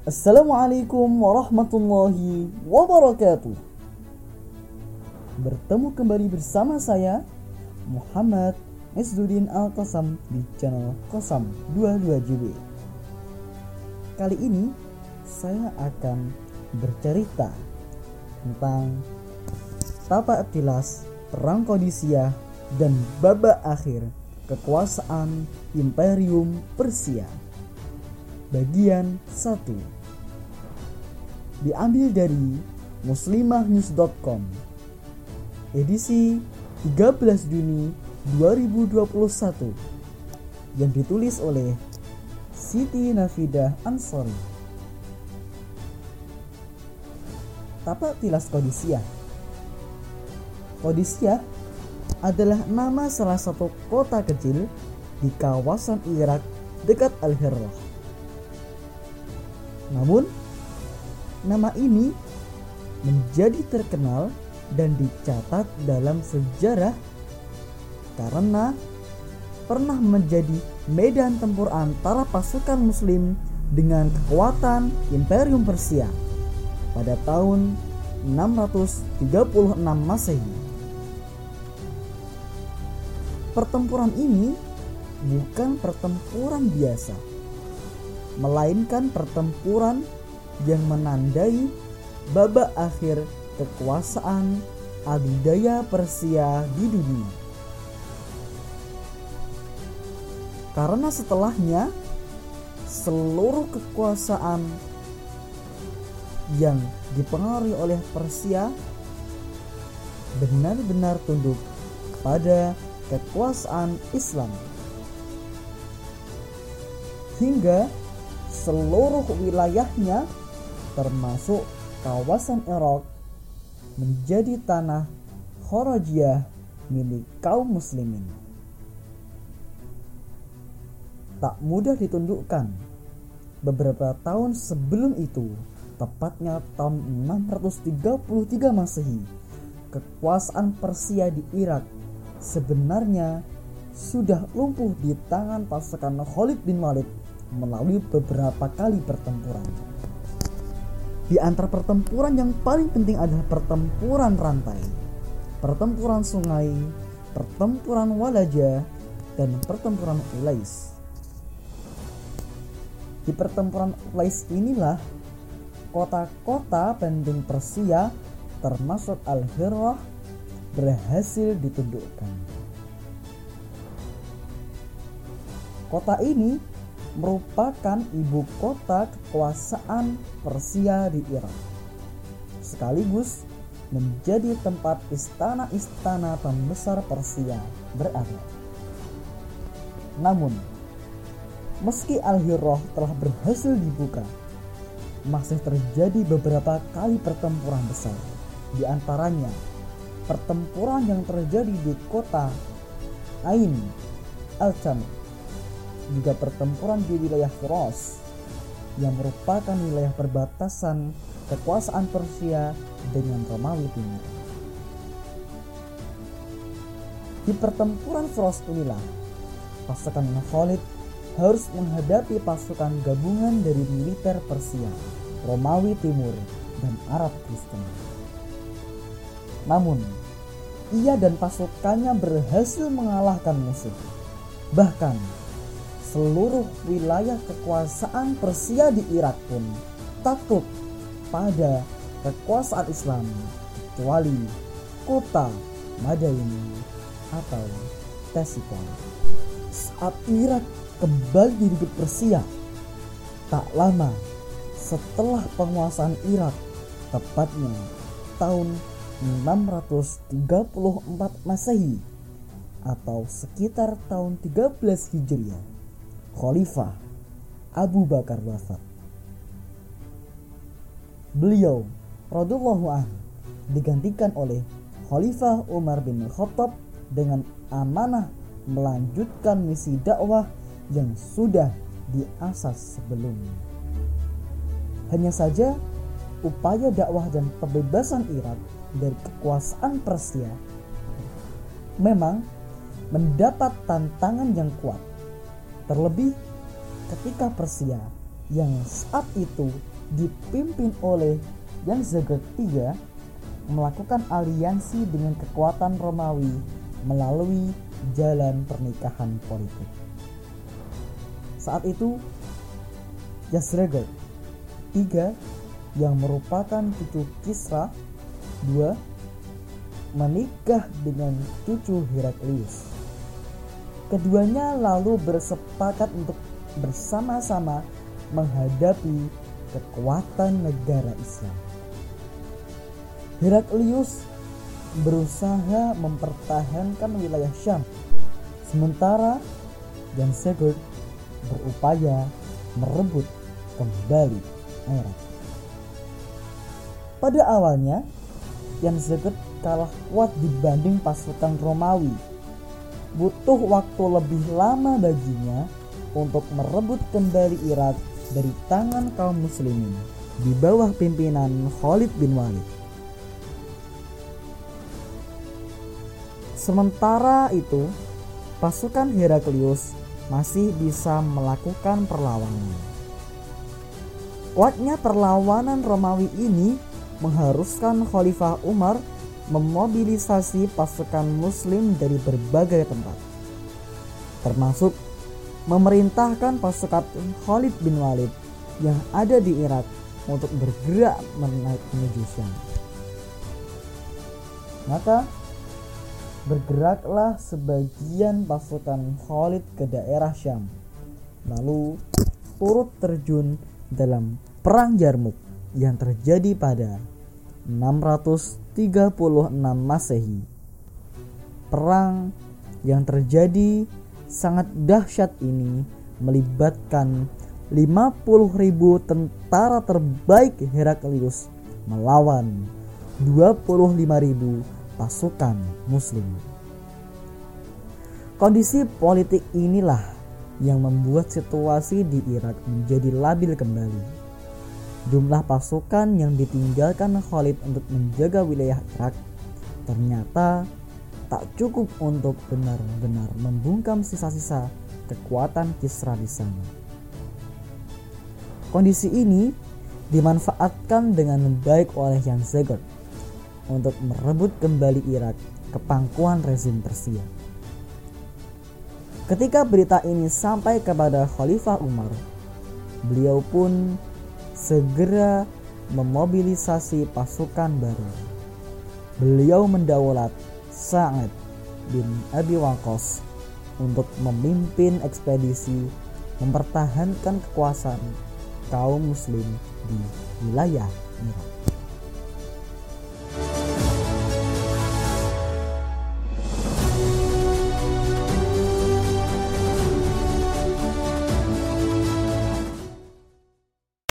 Assalamualaikum warahmatullahi wabarakatuh. Bertemu kembali bersama saya Muhammad Isdudin Al-Qasam di channel Qasam 22JB. Kali ini saya akan bercerita tentang tata tilas perang Kodisia dan babak akhir kekuasaan Imperium Persia. Bagian 1 Diambil dari muslimahnews.com edisi 13 Juni 2021 yang ditulis oleh Siti Nafidah Ansori. Tapak tilas Kodisia Kodisia adalah nama salah satu kota kecil di kawasan Irak dekat Al-Hirrah. Namun, nama ini menjadi terkenal dan dicatat dalam sejarah karena pernah menjadi medan tempur antara pasukan muslim dengan kekuatan Imperium Persia pada tahun 636 Masehi. Pertempuran ini bukan pertempuran biasa, melainkan pertempuran yang menandai babak akhir kekuasaan adidaya Persia di dunia. Karena setelahnya seluruh kekuasaan yang dipengaruhi oleh Persia benar-benar tunduk pada kekuasaan Islam. Hingga seluruh wilayahnya termasuk kawasan Irak menjadi tanah Khorajiyah milik kaum muslimin. Tak mudah ditundukkan. Beberapa tahun sebelum itu, tepatnya tahun 633 Masehi, kekuasaan Persia di Irak sebenarnya sudah lumpuh di tangan pasukan Khalid bin Walid melalui beberapa kali pertempuran. Di antara pertempuran yang paling penting adalah pertempuran rantai, pertempuran sungai, pertempuran Walaja, dan pertempuran Ulais. Di pertempuran Ulais inilah kota-kota penting Persia termasuk Al-Hirrah berhasil ditundukkan. Kota ini merupakan ibu kota kekuasaan Persia di Irak. Sekaligus menjadi tempat istana-istana pembesar Persia berada. Namun, meski Al-Hirrah telah berhasil dibuka, masih terjadi beberapa kali pertempuran besar. Di antaranya, pertempuran yang terjadi di kota Ain Al-Cham juga pertempuran di wilayah Firos yang merupakan wilayah perbatasan kekuasaan Persia dengan Romawi Timur. Di pertempuran Firos inilah pasukan Khalid harus menghadapi pasukan gabungan dari militer Persia, Romawi Timur, dan Arab Kristen. Namun, ia dan pasukannya berhasil mengalahkan musuh. Bahkan, seluruh wilayah kekuasaan Persia di Irak pun takut pada kekuasaan Islam kecuali kota Madaini atau Tesikon. Saat Irak kembali direbut Persia, tak lama setelah penguasaan Irak, tepatnya tahun 634 Masehi atau sekitar tahun 13 Hijriah Khalifah Abu Bakar wafat. Beliau radhiyallahu anhu digantikan oleh Khalifah Umar bin Khattab dengan amanah melanjutkan misi dakwah yang sudah diasas sebelumnya. Hanya saja upaya dakwah dan pembebasan Irak dari kekuasaan Persia memang mendapat tantangan yang kuat Terlebih ketika Persia yang saat itu dipimpin oleh Jan Zagat III melakukan aliansi dengan kekuatan Romawi melalui jalan pernikahan politik. Saat itu, Yazregat III yang merupakan cucu Kisra II menikah dengan cucu Heraklius. Keduanya lalu bersepakat untuk bersama-sama menghadapi kekuatan negara Islam. Heraklius berusaha mempertahankan wilayah Syam, sementara Jan Seged berupaya merebut kembali Irak. Pada awalnya, Jan Seged kalah kuat dibanding pasukan Romawi. Butuh waktu lebih lama baginya untuk merebut kembali Irak dari tangan kaum muslimin di bawah pimpinan Khalid bin Walid. Sementara itu, pasukan Heraklius masih bisa melakukan perlawanan. Kuatnya perlawanan Romawi ini mengharuskan Khalifah Umar memobilisasi pasukan muslim dari berbagai tempat. Termasuk memerintahkan pasukan Khalid bin Walid yang ada di Irak untuk bergerak menuju Syam. Maka bergeraklah sebagian pasukan Khalid ke daerah Syam, lalu turut terjun dalam Perang Jarmuk yang terjadi pada 636 Masehi. Perang yang terjadi sangat dahsyat ini melibatkan 50.000 tentara terbaik Heraklius melawan 25.000 pasukan muslim. Kondisi politik inilah yang membuat situasi di Irak menjadi labil kembali. Jumlah pasukan yang ditinggalkan Khalid untuk menjaga wilayah Irak ternyata tak cukup untuk benar-benar membungkam sisa-sisa kekuatan Kisra di sana. Kondisi ini dimanfaatkan dengan baik oleh Jan Zegert untuk merebut kembali Irak ke pangkuan rezim Persia. Ketika berita ini sampai kepada Khalifah Umar, beliau pun segera memobilisasi pasukan baru. Beliau mendaulat Sa'ad bin Abi Waqqas untuk memimpin ekspedisi mempertahankan kekuasaan kaum muslim di wilayah Irak.